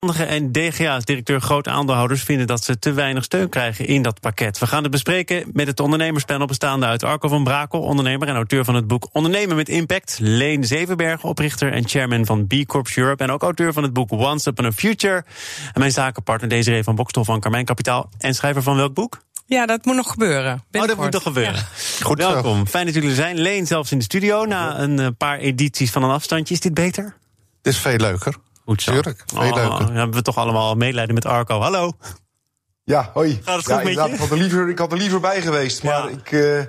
En DGA's, directeur grote aandeelhouders, vinden dat ze te weinig steun krijgen in dat pakket. We gaan het bespreken met het ondernemerspanel bestaande uit Arco van Brakel, ondernemer en auteur van het boek Ondernemen met Impact. Leen Zevenberg, oprichter en chairman van B Corps Europe. En ook auteur van het boek Once Upon a Future. En mijn zakenpartner Desiree van Bokstol van Carmijn Kapitaal. En schrijver van welk boek? Ja, dat moet nog gebeuren. Oh, dat moet nog gebeuren. Goed, welkom. Fijn dat jullie er zijn. Leen zelfs in de studio na een eh, paar edities van een afstandje. Is dit beter? Dit is veel leuker. Goed zo. Tuurlijk, Oh, dan hebben we toch allemaal medelijden met Arco. Hallo. Ja, hoi. Gaat het ja, goed met je? Ik had, er liever, ik had er liever bij geweest, maar Ja. ik, eh,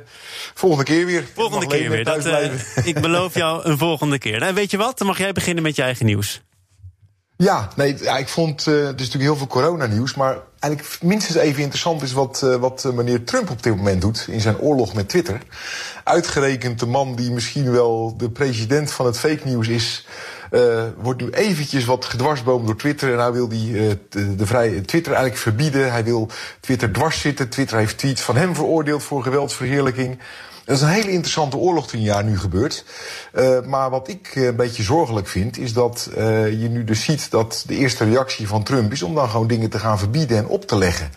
volgende keer weer. Volgende keer weer. Dat, eh, ik beloof jou een volgende keer. Nou, weet je wat? Dan mag jij beginnen met je eigen nieuws. Ja, nee, ja, ik vond, eh, er is natuurlijk heel veel coronanieuws, maar eigenlijk minstens even interessant is wat, wat meneer Trump op dit moment doet in zijn oorlog met Twitter. Uitgerekend de man die misschien wel de president van het fake nieuws is, eh, wordt nu eventjes wat gedwarsboomd door Twitter. En hij wil die, eh, de, de vrij, Twitter eigenlijk verbieden. Hij wil Twitter dwars zitten. Twitter heeft tweets van hem veroordeeld voor geweldsverheerlijking. Dat is een hele interessante oorlog die jaar nu gebeurt. Eh, maar wat ik een beetje zorgelijk vind, is dat je nu dus ziet dat de eerste reactie van Trump is om dan gewoon dingen te gaan verbieden en op te leggen.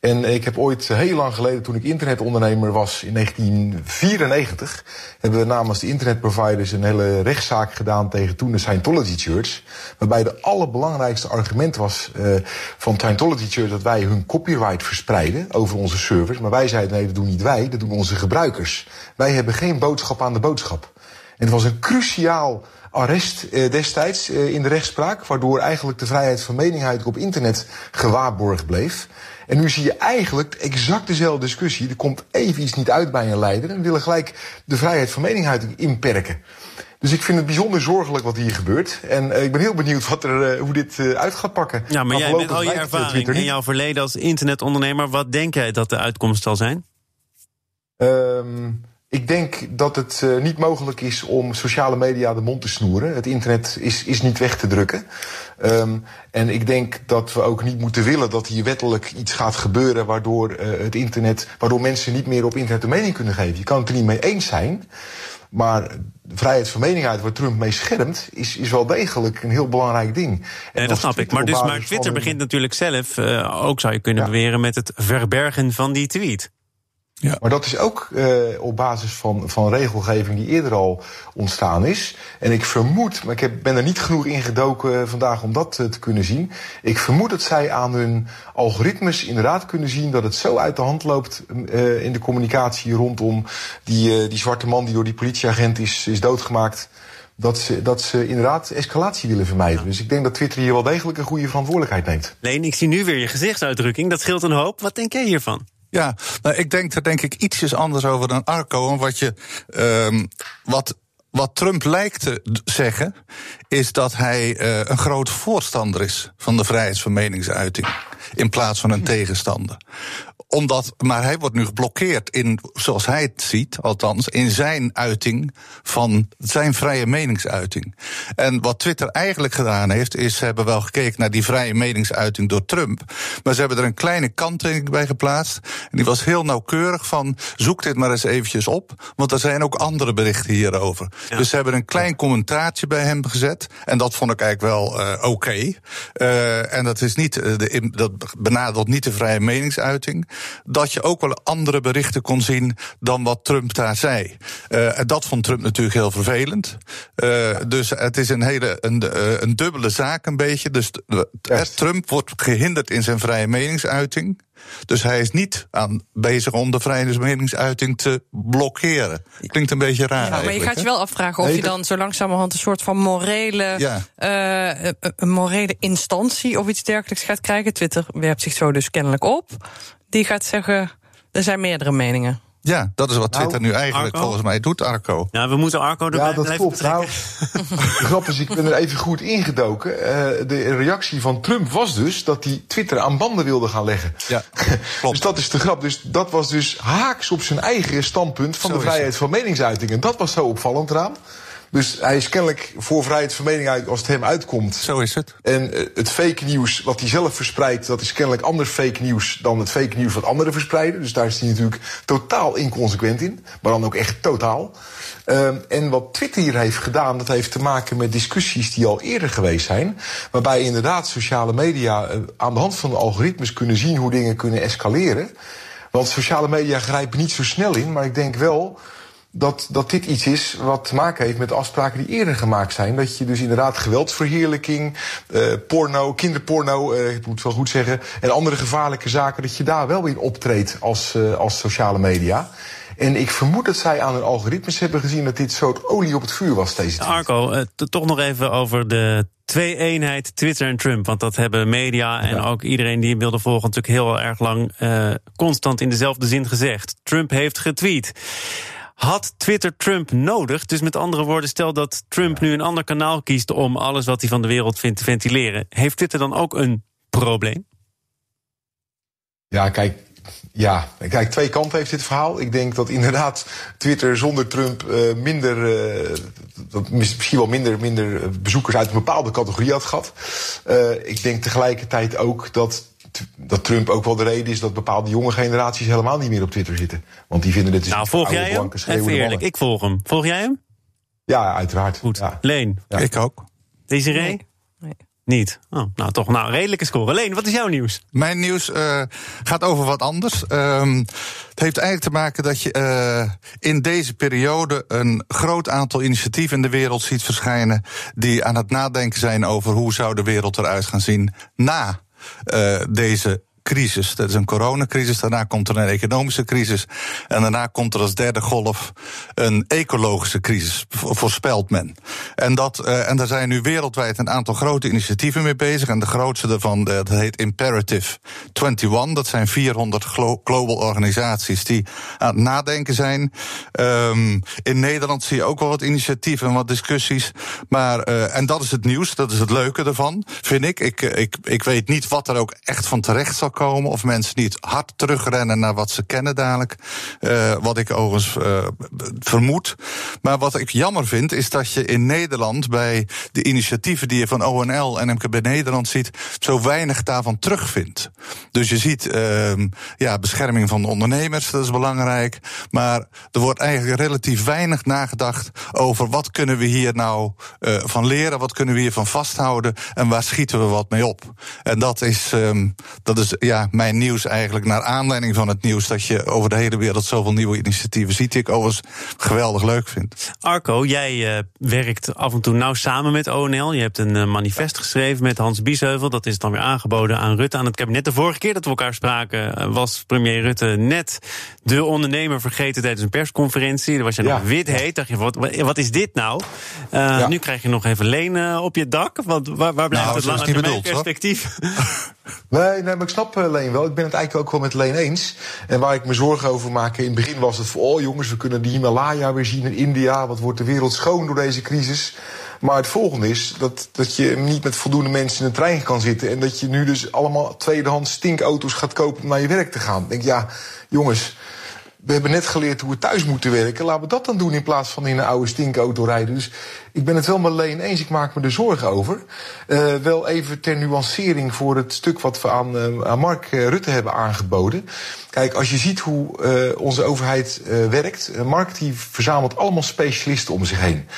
En ik heb ooit eh, heel lang geleden, toen ik internetondernemer was in 1994, hebben we namens de internetproviders een hele rechtszaak gedaan tegen toen de Scientology Church. Waarbij de allerbelangrijkste argument was eh, van Scientology Church dat wij hun copyright verspreiden over onze servers. Maar wij zeiden nee, dat doen niet wij, dat doen onze gebruikers. Wij hebben geen boodschap aan de boodschap. En het was een cruciaal arrest eh, destijds eh, in de rechtspraak, waardoor eigenlijk de vrijheid van meningsuiting op internet gewaarborgd bleef. En nu zie je eigenlijk exact dezelfde discussie. Er komt even iets niet uit bij een leider en we willen gelijk de vrijheid van meningsuiting inperken. Dus ik vind het bijzonder zorgelijk wat hier gebeurt. En eh, ik ben heel benieuwd wat er, eh, hoe dit eh, uit gaat pakken. Ja, maar jij met al je ervaring en niet. jouw verleden als internetondernemer, wat denk jij dat de uitkomst zal zijn? Ehm, ik denk dat het eh, niet mogelijk is om sociale media de mond te snoeren. Het internet is, is niet weg te drukken. Ehm, en ik denk dat we ook niet moeten willen dat hier wettelijk iets gaat gebeuren waardoor eh, het internet, waardoor mensen niet meer op internet een mening kunnen geven. Je kan het er niet mee eens zijn. Maar vrijheid van meningsuiting, waar Trump mee schermt, is, is wel degelijk een heel belangrijk ding. En Nee, dat snap ik. Maar, dus, maar Twitter begint natuurlijk zelf, eh, ook zou je kunnen Ja. beweren, met het verbergen van die tweet. Maar dat is ook eh, op basis van, van regelgeving die eerder al ontstaan is. En ik vermoed, maar ik heb, ben er niet genoeg in gedoken eh, vandaag om dat eh, te kunnen zien. Ik vermoed dat zij aan hun algoritmes inderdaad kunnen zien dat het zo uit de hand loopt eh, in de communicatie rondom die, eh, die zwarte man die door die politieagent is, is doodgemaakt. Dat ze, dat ze inderdaad escalatie willen vermijden. Dus ik denk dat Twitter hier wel degelijk een goede verantwoordelijkheid neemt. Leen, ik zie nu weer je gezichtsuitdrukking. Dat scheelt een hoop. Wat denk jij hiervan? Ja, nou, ik denk er denk ik ietsjes anders over dan Arco. Wat, je, ehm, wat, wat Trump lijkt te zeggen, is dat hij eh, een groot voorstander is van de vrijheid van meningsuiting. In plaats van een tegenstander omdat, maar hij wordt nu geblokkeerd in, zoals hij het ziet, althans, in zijn uiting van zijn vrije meningsuiting. En wat Twitter eigenlijk gedaan heeft, is ze hebben wel gekeken naar die vrije meningsuiting door Trump. Maar ze hebben er een kleine kanttekening bij geplaatst. En die was heel nauwkeurig van, zoek dit maar eens eventjes op. Want er zijn ook andere berichten hierover. Dus ze hebben een klein commentaartje bij hem gezet. En dat vond ik eigenlijk wel eh, oké. Eh, en dat, is niet, eh, de, dat benadert niet de vrije meningsuiting. Dat je ook wel andere berichten kon zien dan wat Trump daar zei. En dat vond Trump natuurlijk heel vervelend. Dus het is een hele een, een dubbele zaak een beetje. Dus Trump wordt gehinderd in zijn vrije meningsuiting. Dus hij is niet aan bezig om de vrije meningsuiting te blokkeren. Klinkt een beetje raar. Ja, maar je gaat je wel afvragen of je dan zo langzamerhand een soort van morele, Ja. eh, een morele instantie of iets dergelijks gaat krijgen. Twitter werpt zich zo dus kennelijk op. Die gaat zeggen, er zijn meerdere meningen. Ja, dat is wat Nou, Twitter nu eigenlijk Arco? volgens mij doet, Arco. Ja, we moeten Arco erbij Ja, dat blijven klopt. Nou, betrekken. de grap is, ik ben er even goed ingedoken. Eh, de reactie van Trump was dus dat hij Twitter aan banden wilde gaan leggen. Ja, dus dat is de grap. Dus dat was dus haaks op zijn eigen standpunt van Zo de vrijheid van meningsuiting. En dat was zo opvallend eraan. Dus hij is kennelijk voor vrijheid van mening uit als het hem uitkomt. Zo is het. En uh, het fake nieuws wat hij zelf verspreidt, dat is kennelijk anders fake nieuws dan het fake nieuws wat anderen verspreiden. Dus daar is hij natuurlijk totaal inconsequent in. Maar dan ook echt totaal. Uh, en wat Twitter hier heeft gedaan, dat heeft te maken met discussies die al eerder geweest zijn. Waarbij inderdaad sociale media uh, aan de hand van de algoritmes kunnen zien hoe dingen kunnen escaleren. Want sociale media grijpen niet zo snel in, maar ik denk wel dat, dat dit iets is wat te maken heeft met afspraken die eerder gemaakt zijn. Dat je dus inderdaad geweldsverheerlijking, uh, porno, kinderporno, uh, ik moet het wel goed zeggen, en andere gevaarlijke zaken, dat je daar wel in optreedt als, uh, als sociale media. En ik vermoed dat zij aan hun algoritmes hebben gezien dat dit soort olie op het vuur was deze tijd. Arco, toch nog even over de twee-eenheid Twitter en Trump. Want dat hebben media en ja. ook iedereen die hem wilde volgen natuurlijk heel erg lang constant in dezelfde zin gezegd. Trump heeft getweet. Had Twitter Trump nodig? Dus met andere woorden, stel dat Trump nu een ander kanaal kiest om alles wat hij van de wereld vindt te ventileren. Heeft Twitter dan ook een probleem? Ja, kijk, ja, kijk, twee kanten heeft dit verhaal. Ik denk dat inderdaad Twitter zonder Trump uh, minder, uh, dat misschien wel minder, minder bezoekers uit een bepaalde categorie had gehad. Uh, ik denk tegelijkertijd ook dat dat Trump ook wel de reden is dat bepaalde jonge generaties helemaal niet meer op Twitter zitten. Want die vinden dit dus Nou, volg jij hem? Even eerlijk, ik volg hem. Volg jij hem? Ja, uiteraard. Goed. Ja. Leen? Ja. Ik ook. Desiree? Nee. nee. Niet? Oh, nou, toch nou, redelijke score. Leen, wat is jouw nieuws? Mijn nieuws uh, gaat over wat anders. Um, het heeft eigenlijk te maken dat je uh, in deze periode een groot aantal initiatieven in de wereld ziet verschijnen die aan het nadenken zijn over hoe zou de wereld eruit gaan zien na deze crisis. Dat is een coronacrisis, daarna komt er een economische crisis. En daarna komt er als derde golf een ecologische crisis, voorspelt men. En, dat, uh, en daar zijn nu wereldwijd een aantal grote initiatieven mee bezig. En de grootste daarvan, dat heet Imperative 21. Dat zijn 400 global organisaties die aan het nadenken zijn. Um, in Nederland zie je ook wel wat initiatieven en wat discussies. Maar, uh, en dat is het nieuws, dat is het leuke ervan, vind ik. Ik, ik, ik weet niet wat er ook echt van terecht zal komen. Of mensen niet hard terugrennen naar wat ze kennen dadelijk. Uh, wat ik overigens uh, vermoed. Maar wat ik jammer vind, is dat je in Nederland bij de initiatieven die je van ONL en MKB Nederland ziet, zo weinig daarvan terugvindt. Dus je ziet uh, ja, bescherming van de ondernemers, dat is belangrijk. Maar er wordt eigenlijk relatief weinig nagedacht over wat kunnen we hier nou uh, van leren, wat kunnen we hiervan vasthouden en waar schieten we wat mee op. En dat is, um, dat is ja, mijn nieuws eigenlijk naar aanleiding van het nieuws dat je over de hele wereld zoveel nieuwe initiatieven ziet, die ik overigens geweldig leuk vind. Arco, jij uh, werkt af en toe nauw samen met ONL. Je hebt een uh, manifest geschreven met Hans Biesheuvel. Dat is dan weer aangeboden aan Rutte, aan het kabinet. De vorige keer dat we elkaar spraken was premier Rutte net de ondernemer vergeten tijdens een persconferentie. Dan was je ja. nog wit heet. Dacht je, wat, wat is dit nou? Ja. Nu krijg je nog even Leen op je dak. Want waar, waar blijft nou, het lange termijn perspectief? Nee, maar ik snap uh, Leen wel. Ik ben het eigenlijk ook wel met Leen eens. En waar ik me zorgen over maak, in het begin was het voor... oh jongens, we kunnen de Himalaya weer zien in India. Wat wordt de wereld schoon door deze crisis? Maar het volgende is dat, dat je niet met voldoende mensen in een trein kan zitten... en dat je nu dus allemaal tweedehands stinkauto's gaat kopen om naar je werk te gaan. Ik denk, ja, jongens... We hebben net geleerd hoe we thuis moeten werken. Laten we dat dan doen in plaats van in een oude stinkauto rijden. Dus ik ben het wel met Leen eens. Ik maak me er zorgen over. Uh, wel even ter nuancering voor het stuk wat we aan, aan Mark Rutte hebben aangeboden. Kijk, als je ziet hoe onze overheid werkt. Mark die verzamelt allemaal specialisten om zich heen.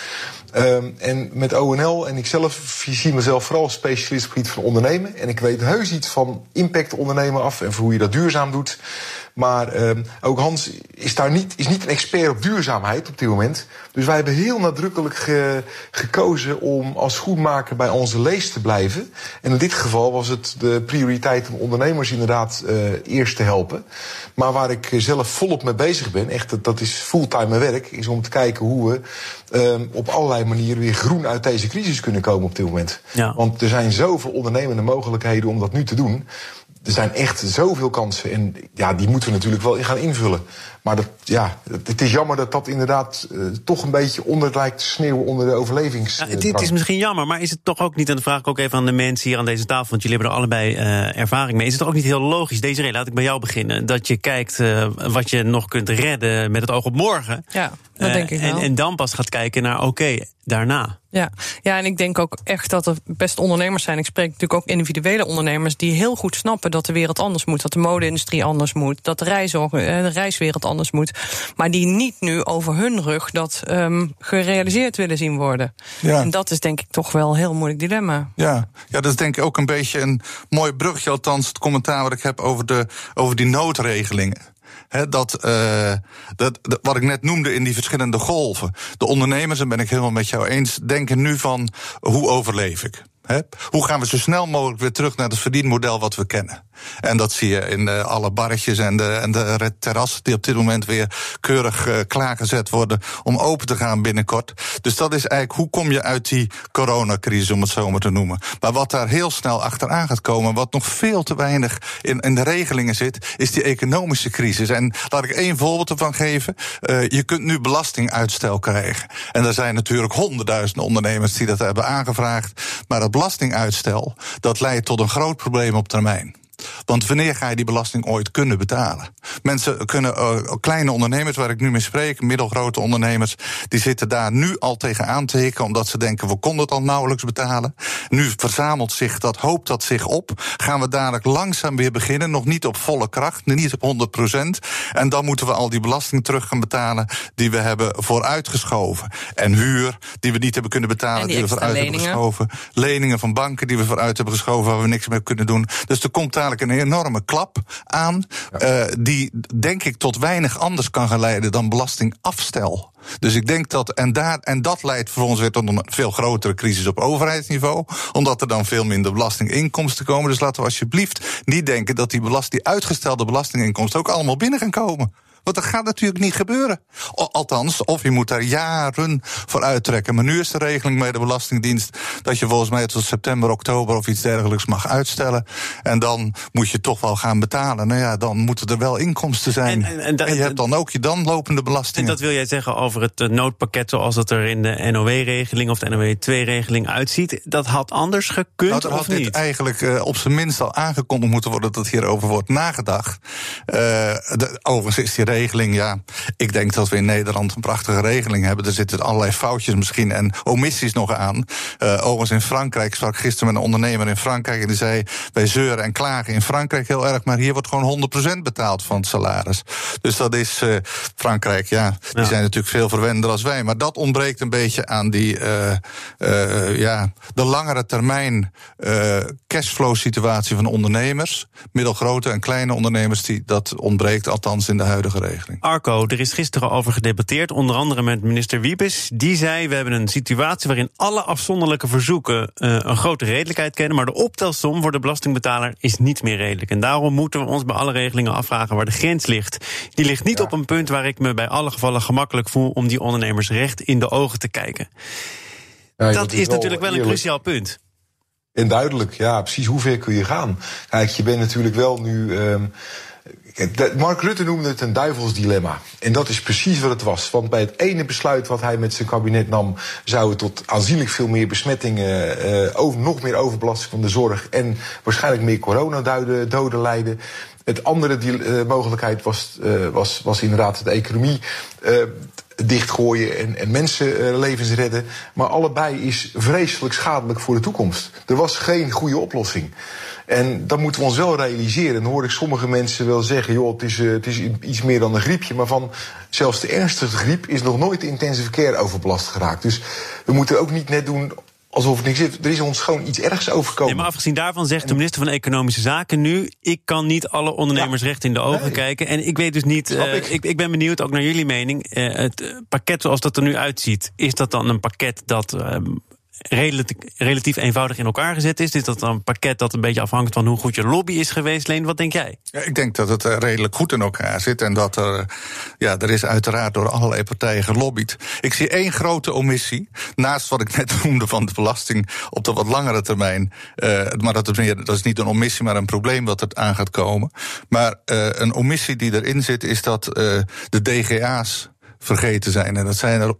Um, en met ONL en ikzelf zie mezelf vooral als specialist op het gebied van ondernemen. En ik weet heus iets van impact ondernemen af en voor hoe je dat duurzaam doet. Maar um, ook Hans is daar niet, is niet een expert op duurzaamheid op dit moment. Dus wij hebben heel nadrukkelijk ge, gekozen om als schoenmaker bij onze lees te blijven. En in dit geval was het de prioriteit om ondernemers inderdaad uh, eerst te helpen. Maar waar ik zelf volop mee bezig ben, echt dat is fulltime werk, is om te kijken hoe we um, op allerlei manieren weer groen uit deze crisis kunnen komen op dit moment. Ja. Want er zijn zoveel ondernemende mogelijkheden om dat nu te doen er zijn echt zoveel kansen. En ja, die moeten we natuurlijk wel gaan invullen. Maar dat, ja, het is jammer dat dat inderdaad uh, toch een beetje onder lijkt te sneeuwen onder de overlevings. Ja, het, het, is misschien jammer, maar is het toch ook niet, en dan vraag ik ook even aan de mensen hier aan deze tafel, want jullie hebben er allebei uh, ervaring mee. Is het toch ook niet heel logisch, deze laat ik bij jou beginnen, dat je kijkt uh, wat je nog kunt redden met het oog op morgen. Ja. dat Eh, denk ik en, wel. en dan pas gaat kijken naar, oké, daarna. Ja. ja, en ik denk ook echt dat er best ondernemers zijn. Ik spreek natuurlijk ook individuele ondernemers die heel goed snappen dat de wereld anders moet. Dat de mode-industrie anders moet. Dat de, eh, de reiswereld anders moet. Maar die niet nu over hun rug dat ehm, gerealiseerd willen zien worden. Ja. En dat is denk ik toch wel een heel moeilijk dilemma. Ja, ja, dat is denk ik ook een beetje een mooi brugje, althans het commentaar wat ik heb over, de, over die noodregelingen. He, dat, eh, dat, dat, wat ik net noemde in die verschillende golven. De ondernemers, en ben ik helemaal met jou eens, denken nu van hoe overleef ik? Hoe gaan we zo snel mogelijk weer terug naar het verdienmodel wat we kennen? En dat zie je in de, alle barretjes en de, en de terrassen die op dit moment weer keurig uh, klaargezet worden om open te gaan binnenkort. Dus dat is eigenlijk hoe kom je uit die coronacrisis, om het zo maar te noemen. Maar wat daar heel snel achteraan gaat komen, wat nog veel te weinig in, in de regelingen zit, is die economische crisis. En laat ik één voorbeeld ervan geven. Uh, je kunt nu belastinguitstel krijgen. En er zijn natuurlijk honderdduizenden ondernemers die dat hebben aangevraagd. Maar dat belastinguitstel, dat leidt tot een groot probleem op termijn. Want wanneer ga je die belasting ooit kunnen betalen? Mensen kunnen, uh, kleine ondernemers waar ik nu mee spreek, middelgrote ondernemers, die zitten daar nu al tegenaan te hikken, omdat ze denken, we konden het al nauwelijks betalen. Nu verzamelt zich dat, hoopt dat zich op. Gaan we dadelijk langzaam weer beginnen, nog niet op volle kracht, niet op 100 procent. En dan moeten we al die belasting terug gaan betalen die we hebben vooruitgeschoven. En huur, die we niet hebben kunnen betalen, die, die we vooruit leningen. hebben geschoven. Leningen van banken die we vooruit hebben geschoven, waar we niks mee kunnen doen. Dus er komt daar een enorme klap aan, ja. uh, die denk ik tot weinig anders kan gaan leiden dan belastingafstel. Dus ik denk dat, en, daar, en dat leidt voor ons weer tot een veel grotere crisis op overheidsniveau, omdat er dan veel minder belastinginkomsten komen. Dus laten we alsjeblieft niet denken dat die, belast, die uitgestelde belastinginkomsten ook allemaal binnen gaan komen. Want dat gaat natuurlijk niet gebeuren. Althans, of je moet daar jaren voor uittrekken. Maar nu is de regeling bij de Belastingdienst dat je volgens mij tot september, oktober of iets dergelijks mag uitstellen. En dan moet je toch wel gaan betalen. Nou ja, dan moeten er wel inkomsten zijn. En, en, en, en je hebt dan ook je dan lopende belastingen. En dat wil jij zeggen over het noodpakket zoals het er in de NOW-regeling of de NOW-2-regeling uitziet. Dat had anders gekund nou, of had niet? dit eigenlijk uh, op zijn minst al aangekondigd moeten worden dat hierover wordt nagedacht. Uh, de, overigens is die regeling, ja, ik denk dat we in Nederland een prachtige regeling hebben. Er zitten allerlei foutjes misschien en omissies nog aan. Uh, overigens in Frankrijk, ik sprak gisteren met een ondernemer in Frankrijk en die zei, wij zeuren en klagen in Frankrijk heel erg, maar hier wordt gewoon 100% betaald van het salaris. Dus dat is uh, Frankrijk, ja, die ja. zijn natuurlijk veel verwender als wij. Maar dat ontbreekt een beetje aan die, uh, ja, de langere termijn cashflow situatie van ondernemers. Middelgrote en kleine ondernemers, die, dat ontbreekt althans in de huidige regeling. Arco, er is gisteren over gedebatteerd, onder andere met minister Wiebes. Die zei: We hebben een situatie waarin alle afzonderlijke verzoeken uh, een grote redelijkheid kennen, maar de optelsom voor de belastingbetaler is niet meer redelijk. En daarom moeten we ons bij alle regelingen afvragen waar de grens ligt. Die ligt niet ja. op een punt waar ik me bij alle gevallen gemakkelijk voel om die ondernemers recht in de ogen te kijken. Ja, dat is natuurlijk wel een cruciaal punt. En duidelijk, ja, precies hoe ver kun je gaan? Kijk, je bent natuurlijk wel nu. Um, Mark Rutte noemde het een duivelsdilemma. En dat is precies wat het was. Want bij het ene besluit wat hij met zijn kabinet nam, zou het tot aanzienlijk veel meer besmettingen, uh, over, nog meer overbelasting van de zorg en waarschijnlijk meer coronadoden leiden. Het andere die, uh, mogelijkheid was, uh, was, was inderdaad de economie dichtgooien en, en mensenlevens redden. Maar allebei is vreselijk schadelijk voor de toekomst. Er was geen goede oplossing. En dat moeten we ons wel realiseren. Dan hoor ik sommige mensen wel zeggen: joh, het is, uh, het is iets meer dan een griepje. Maar van zelfs de ernstigste griep is nog nooit de intensive care overbelast geraakt. Dus we moeten ook niet net doen alsof niks is. Er is ons gewoon iets ergs overkomen. Nee, maar afgezien daarvan zegt de minister van Economische Zaken nu... ik kan niet alle ondernemers ja. recht in de ogen nee. kijken. En ik weet dus niet... Uh, ik. Ik, ik. ben benieuwd, ook naar jullie mening... Uh, het pakket zoals dat er nu uitziet... is dat dan een pakket dat... Uh, relatief, eenvoudig in elkaar gezet is? Is dat een pakket dat een beetje afhangt van hoe goed je lobby is geweest? Leen, wat denk jij? Ja, ik denk dat het redelijk goed in elkaar zit. En dat er, ja, er is uiteraard door allerlei partijen gelobbyd. Ik zie één grote omissie. Naast wat ik net noemde van de belasting op de wat langere termijn. Uh, maar dat is, meer, dat is niet een omissie, maar een probleem wat er aan gaat komen. Maar uh, een omissie die erin zit, is dat de DGA's vergeten zijn. En dat zijn er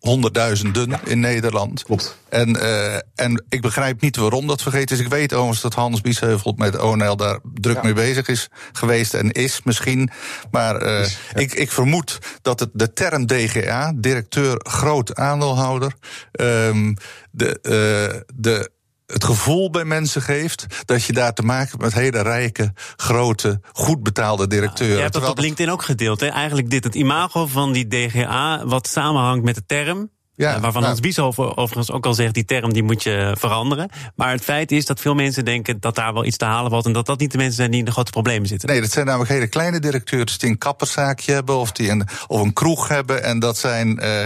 honderdduizenden in Nederland. Klopt. En, uh, en ik begrijp niet waarom dat vergeten is. Ik weet overigens dat Hans Biesheuvel met ONL daar druk mee bezig is geweest en is misschien. Maar uh, is, ik, ik vermoed dat het de term DGA, directeur groot aandeelhouder, um, de, uh, de het gevoel bij mensen geeft dat je daar te maken hebt met hele rijke, grote, goed betaalde directeuren. Ja, je hebt dat op LinkedIn ook gedeeld. Hè? Eigenlijk dit, het imago van die DGA, wat samenhangt met de term. Ja, waarvan nou, Hans Bieshoff overigens ook al zegt, die term die moet je veranderen. Maar het feit is dat veel mensen denken dat daar wel iets te halen valt... en dat dat niet de mensen zijn die in de grote problemen zitten. Nee, dat zijn namelijk hele kleine directeurs die een kapperszaakje hebben... of die een, of een kroeg hebben. En dat zijn, uh,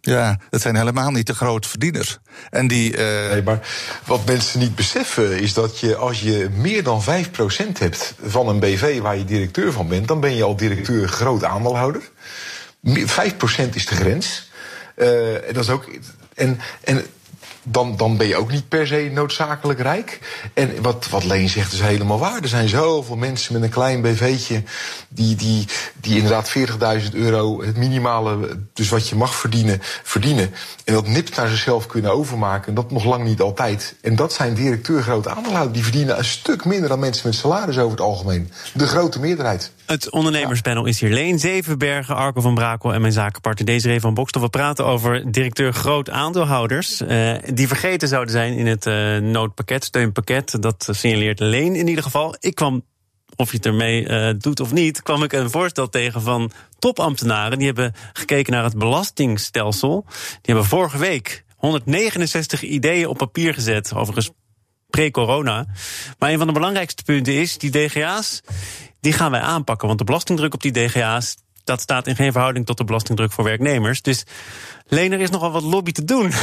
ja, dat zijn helemaal niet de grote verdieners. En die, uh... Nee, maar wat mensen niet beseffen is dat je als je meer dan 5% hebt... van een BV waar je directeur van bent... dan ben je al directeur groot aandeelhouder. 5% is de grens... Uh, dat is ook. En, en dan, dan ben je ook niet per se noodzakelijk rijk. En wat, wat Leen zegt is helemaal waar. Er zijn zoveel mensen met een klein BV'tje... die, die, die inderdaad 40.000 euro, het minimale... dus wat je mag verdienen, verdienen. En dat nipt naar zichzelf kunnen overmaken. En dat nog lang niet altijd. En dat zijn directeur grote aandeelhouders. Die verdienen een stuk minder dan mensen met salaris over het algemeen. De grote meerderheid. Het ondernemerspanel is hier. Leen Zevenbergen, Arco van Brakel en mijn zakenpartner Desiree van Bokstel. We praten over directeur groot aandeelhouders... Uh, die vergeten zouden zijn in het uh, noodpakket, steunpakket. Dat signaleert Leen in ieder geval. Ik kwam, of je het ermee uh, doet of niet, kwam ik een voorstel tegen van topambtenaren. Die hebben gekeken naar het belastingstelsel. Die hebben vorige week 169 ideeën op papier gezet. Overigens pre-corona. Maar een van de belangrijkste punten is, die DGA's, die gaan wij aanpakken. Want de belastingdruk op die DGA's, dat staat in geen verhouding tot de belastingdruk voor werknemers. Dus Leen, er is nogal wat lobby te doen.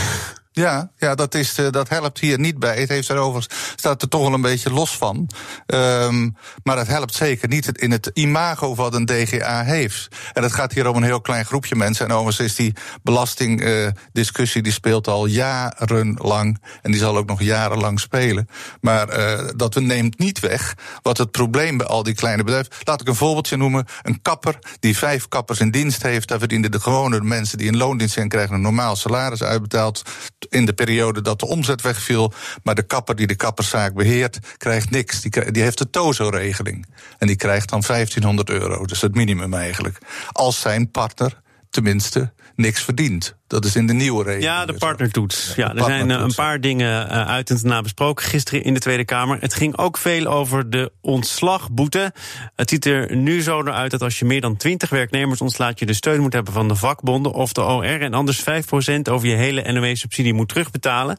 Ja, ja dat, is, uh, dat helpt hier niet bij. Het heeft erover, staat er toch wel een beetje los van. Um, maar het helpt zeker niet in het imago wat een DGA heeft. En het gaat hier om een heel klein groepje mensen. En overigens is die belastingdiscussie uh, die speelt al jarenlang. En die zal ook nog jarenlang spelen. Maar uh, dat neemt niet weg wat het probleem bij al die kleine bedrijven. Laat ik een voorbeeldje noemen. Een kapper die vijf kappers in dienst heeft. Daar verdienen de gewone mensen die in loondienst zijn, krijgen een normaal salaris uitbetaald in de periode dat de omzet wegviel. Maar de kapper die de kapperszaak beheert, krijgt niks. Die, die heeft de TOZO-regeling. En die krijgt dan 1500 euro. Dus het minimum eigenlijk. Als zijn partner tenminste niks verdient. Dat is in de nieuwe regeling. Ja, de partnertoets. Ja, er zijn een paar dingen uit en na besproken gisteren in de Tweede Kamer. Het ging ook veel over de ontslagboete. Het ziet er nu zo naar uit dat als je meer dan 20 werknemers ontslaat, je de steun moet hebben van de vakbonden of de OR. En anders 5% over je hele NOW-subsidie moet terugbetalen.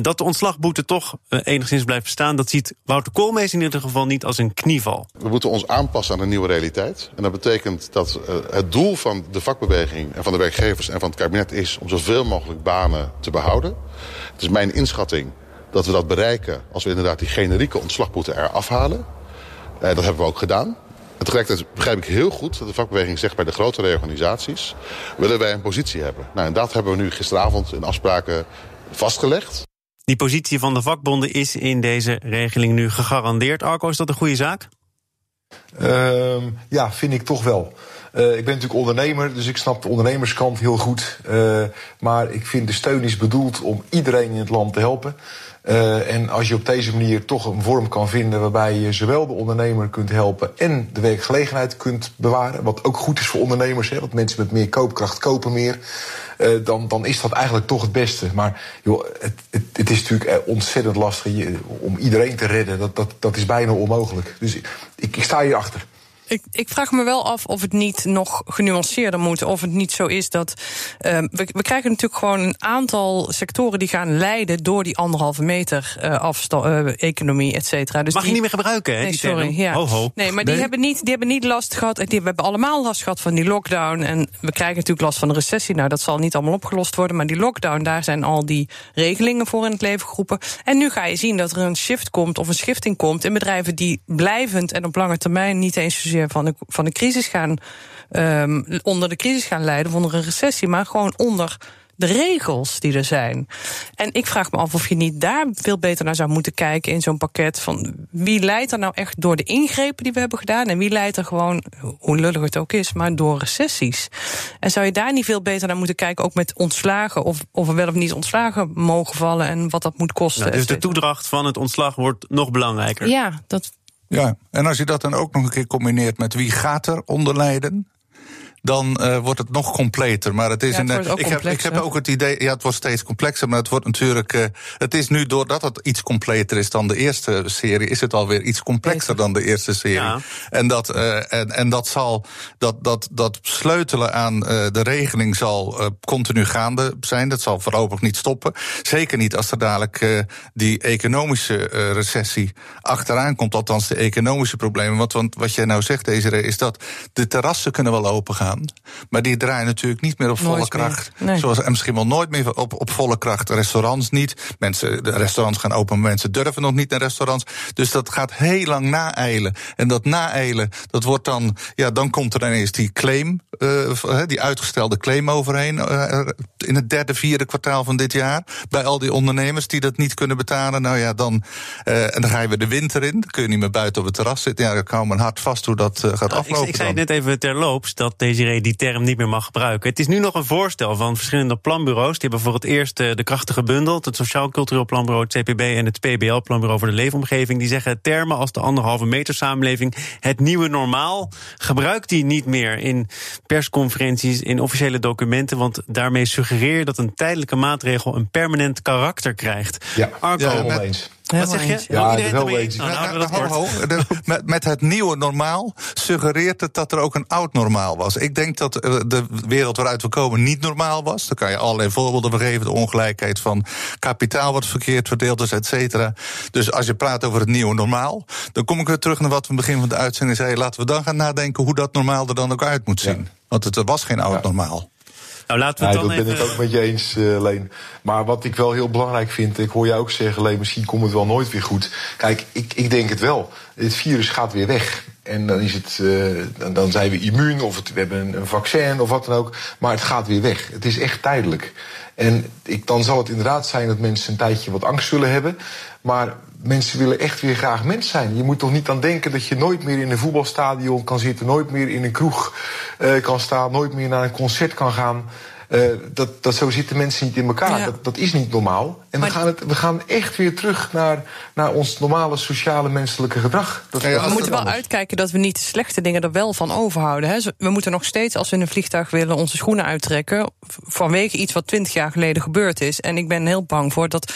Dat de ontslagboete toch enigszins blijft bestaan, dat ziet Wouter Koolmees in ieder geval niet als een knieval. We moeten ons aanpassen aan de nieuwe realiteit. En dat betekent dat het doel van de vakbeweging en van de werkgevers en van het kabinet is om zoveel mogelijk banen te behouden. Het is mijn inschatting dat we dat bereiken als we inderdaad die generieke ontslagboete eraf halen. Eh, dat hebben we ook gedaan. En tegelijkertijd begrijp ik heel goed dat de vakbeweging zegt bij de grote reorganisaties... willen wij een positie hebben. Nou, en dat hebben we nu gisteravond in afspraken vastgelegd. Die positie van de vakbonden is in deze regeling nu gegarandeerd. Arco, is dat een goede zaak? Um, ja, vind ik toch wel. Uh, ik ben natuurlijk ondernemer, dus ik snap de ondernemerskant heel goed. Uh, maar ik vind de steun is bedoeld om iedereen in het land te helpen. Uh, en als je op deze manier toch een vorm kan vinden waarbij je zowel de ondernemer kunt helpen en de werkgelegenheid kunt bewaren, wat ook goed is voor ondernemers, hè, want mensen met meer koopkracht kopen meer, dan, dan is dat eigenlijk toch het beste. Maar joh, het, het, het is natuurlijk ontzettend lastig om iedereen te redden. Dat, dat, dat is bijna onmogelijk. Dus ik, ik sta hier achter. Ik, ik, vraag me wel af of het niet nog genuanceerder moet. Of het niet zo is dat. Uh, we, we, krijgen natuurlijk gewoon een aantal sectoren die gaan leiden door die anderhalve meter uh, afstand, uh, economie, et cetera. Dus Mag die, je niet meer gebruiken, hè? Nee, sorry. Ja. Ho, ho. Nee, maar die, hebben niet, die hebben niet last gehad. Die, we hebben allemaal last gehad van die lockdown. En we krijgen natuurlijk last van de recessie. Nou, dat zal niet allemaal opgelost worden. Maar die lockdown, daar zijn al die regelingen voor in het leven geroepen. En nu ga je zien dat er een shift komt of een schifting komt in bedrijven die blijvend en op lange termijn niet eens zozeer van de, van de crisis gaan, um, onder de crisis gaan leiden, of onder een recessie, maar gewoon onder de regels die er zijn. En ik vraag me af of je niet daar veel beter naar zou moeten kijken in zo'n pakket. Van wie leidt er nou echt door de ingrepen die we hebben gedaan? En wie leidt er gewoon, hoe lullig het ook is, maar door recessies? En zou je daar niet veel beter naar moeten kijken, ook met ontslagen, of, of er wel of niet ontslagen mogen vallen en wat dat moet kosten? Nou, dus de toedracht van het ontslag wordt nog belangrijker. Ja, dat. Ja, en als je dat dan ook nog een keer combineert met wie gaat er onder lijden, dan uh, wordt het nog completer. Maar het is Ja, het een. wordt ook ik, heb, ik heb ook het idee. Ja, het wordt steeds complexer. Maar het wordt natuurlijk. Uh, het is nu doordat het iets completer is dan de eerste serie. Is het alweer iets complexer dan de eerste serie. Ja. En, dat, uh, en, en dat zal. Dat, dat, dat sleutelen aan de regeling zal continu gaande zijn. Dat zal voorlopig niet stoppen. Zeker niet als er dadelijk die economische recessie achteraan komt. Althans, de economische problemen. Want, want wat jij nou zegt, Desiree, is dat de terrassen kunnen wel open gaan. Maar die draaien natuurlijk niet meer op volle Nooit kracht. Nee. Zoals, en misschien wel nooit meer op, op volle kracht. Restaurants niet. Mensen, de restaurants gaan open, maar mensen durven nog niet naar restaurants. Dus dat gaat heel lang naeilen. En dat naeilen, dat wordt dan. Ja, dan komt er ineens die claim, uh, die uitgestelde claim overheen. Uh, in het derde, vierde kwartaal van dit jaar. Bij al die ondernemers die dat niet kunnen betalen. Nou ja, dan. Uh, en dan ga je weer de winter in. Dan kun je niet meer buiten op het terras zitten. Ja, dan kan mijn hart vast hoe dat uh, gaat Nou, aflopen. Ik, ik zei dan. net even terloops dat Desiree die term niet meer mag gebruiken. Het is nu nog een voorstel van verschillende planbureaus. Die hebben voor het eerst eh, de krachtige bundel, het Sociaal Cultureel Planbureau, het CPB en het PBL, Planbureau voor de Leefomgeving. Die zeggen termen als de anderhalve meter samenleving, het nieuwe normaal. Gebruik die niet meer in persconferenties, in officiële documenten. Want daarmee suggereer je dat een tijdelijke maatregel een permanent karakter krijgt. Ja, Arco, eens. Wat zeg je? Ja, Iedereen ermee eens. Dan met, met het nieuwe normaal suggereert het dat er ook een oud normaal was. Ik denk dat eh, de wereld waaruit we komen niet normaal was. Daar kan je allerlei voorbeelden van geven. De ongelijkheid van kapitaal wat verkeerd verdeeld is, et cetera. Dus als je praat over het nieuwe normaal, dan kom ik weer terug naar wat we in het begin van de uitzending zeiden. Laten we dan gaan nadenken hoe dat normaal er dan ook uit moet zien. Want het er was geen oud Ja. normaal. Nou, laten we Nee, het dat dan ben ik ook met je eens, eh, Leen. Maar wat ik wel heel belangrijk vind, ik hoor jou ook zeggen, Leen, misschien komt het wel nooit weer goed. Kijk, ik, ik denk het wel. Het virus gaat weer weg. En dan, is het, eh, dan, dan zijn we immuun of het, we hebben een, een vaccin of wat dan ook. Maar het gaat weer weg. Het is echt tijdelijk. En ik, dan zal het inderdaad zijn dat mensen een tijdje wat angst zullen hebben. Maar mensen willen echt weer graag mens zijn. Je moet toch niet aan denken dat je nooit meer in een voetbalstadion kan zitten, nooit meer in een kroeg eh, kan staan, nooit meer naar een concert kan gaan. Eh, dat, dat zo zitten mensen niet in elkaar. Ja. Dat, dat is niet normaal. En Maar- we, gaan het, we gaan echt weer terug naar, naar ons normale sociale menselijke gedrag. Dat, Ja, ja, dat We moeten wel anders. uitkijken dat we niet de slechte dingen er wel van overhouden. Hè. We moeten nog steeds, als we in een vliegtuig willen, onze schoenen uittrekken. vanwege iets wat twintig jaar geleden gebeurd is. En ik ben heel bang voor dat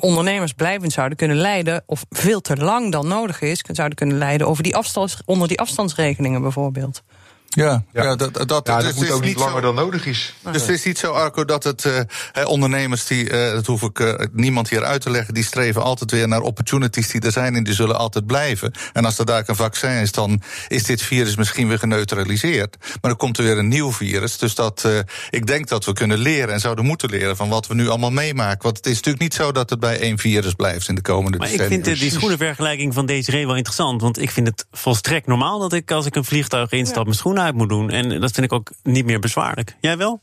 ondernemers blijvend zouden kunnen leiden. of veel te lang dan nodig is, zouden kunnen leiden over die afstands, onder die afstandsregelingen bijvoorbeeld. Ja, ja. Ja. dat, dat, Ja, dus dat het moet is ook niet zo- langer dan nodig is. Dus het is niet zo, Arco, dat het eh, hè, ondernemers die, eh, dat hoef ik eh, niemand hier uit te leggen, die streven altijd weer naar opportunities die er zijn en die zullen altijd blijven. En als er daar een vaccin is, dan is dit virus misschien weer geneutraliseerd. Maar dan komt er weer een nieuw virus. Dus dat, eh, ik denk dat we kunnen leren en zouden moeten leren van wat we nu allemaal meemaken. Want het is natuurlijk niet zo dat het bij één virus blijft in de komende Maar ik vind die schoenenvergelijking van Desiree wel interessant. Want ik vind het volstrekt normaal dat ik als ik een vliegtuig instap mijn schoenen uit moet doen. En dat vind ik ook niet meer bezwaarlijk. Jij wel?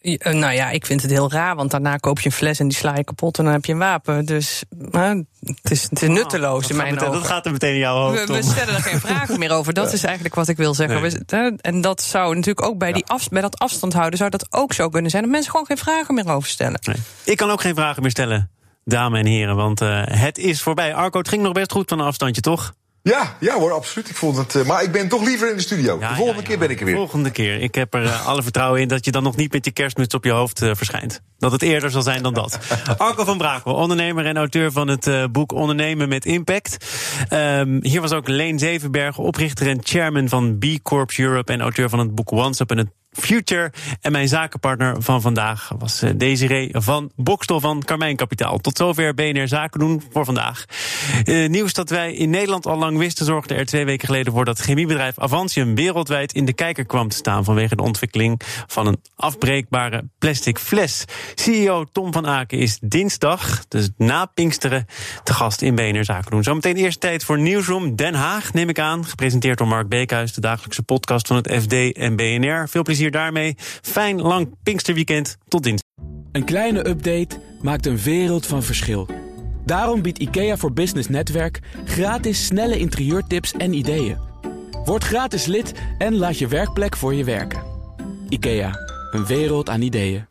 Ja, eh, nou ja, ik vind het heel raar, want daarna koop je een fles en die sla je kapot en dan heb je een wapen. Dus eh, het, is, het is nutteloos dat in mijn meteen- ogen. Dat gaat er meteen in jouw hoofd We, we stellen er geen vragen meer over. Dat is eigenlijk wat ik wil zeggen. Nee. We- hè, En dat zou natuurlijk ook bij, die af, bij dat afstand houden... zou dat ook zo kunnen zijn. Dat mensen gewoon geen vragen meer over stellen. Nee. Ik kan ook geen vragen meer stellen, dames en heren. Want eh, het is voorbij. Arco, het ging nog best goed van een afstandje, toch? Ja, ja hoor, absoluut. Ik vond het, eh, maar ik ben toch liever in de studio. Ja, de volgende ja, keer ben ik er weer. Volgende keer. Ik heb er eh, alle vertrouwen in dat je dan nog niet met je kerstmuts op je hoofd eh, verschijnt. Dat het eerder zal zijn dan dat. Arco van Brakel, ondernemer en auteur van het boek Ondernemen met Impact. Ehm, hier was ook Leen Zevenberg, oprichter en chairman van B Corps Europe en auteur van het boek Once Upon a Future. En mijn zakenpartner van vandaag was eh, Desiree van Bokstel van Carmijn Kapitaal. Tot zover BNR Zaken doen voor vandaag. Eh, nieuws dat wij in Nederland al lang wisten zorgde er twee weken geleden voor dat chemiebedrijf Avantium wereldwijd in de kijker kwam te staan vanwege de ontwikkeling van een afbreekbare plastic fles. CEO Tom van Aken is dinsdag, dus na Pinksteren, te gast in BNR Zaken doen. Zometeen eerst tijd voor Nieuwsroom Den Haag, neem ik aan. Gepresenteerd door Mark Beekhuis, de dagelijkse podcast van het FD en BNR. Veel plezier daarmee. Fijn lang Pinksterweekend. Tot dinsdag. Een kleine update maakt een wereld van verschil. Daarom biedt IKEA voor Business Netwerk gratis snelle interieurtips en ideeën. Word gratis lid en laat je werkplek voor je werken. IKEA, een wereld aan ideeën.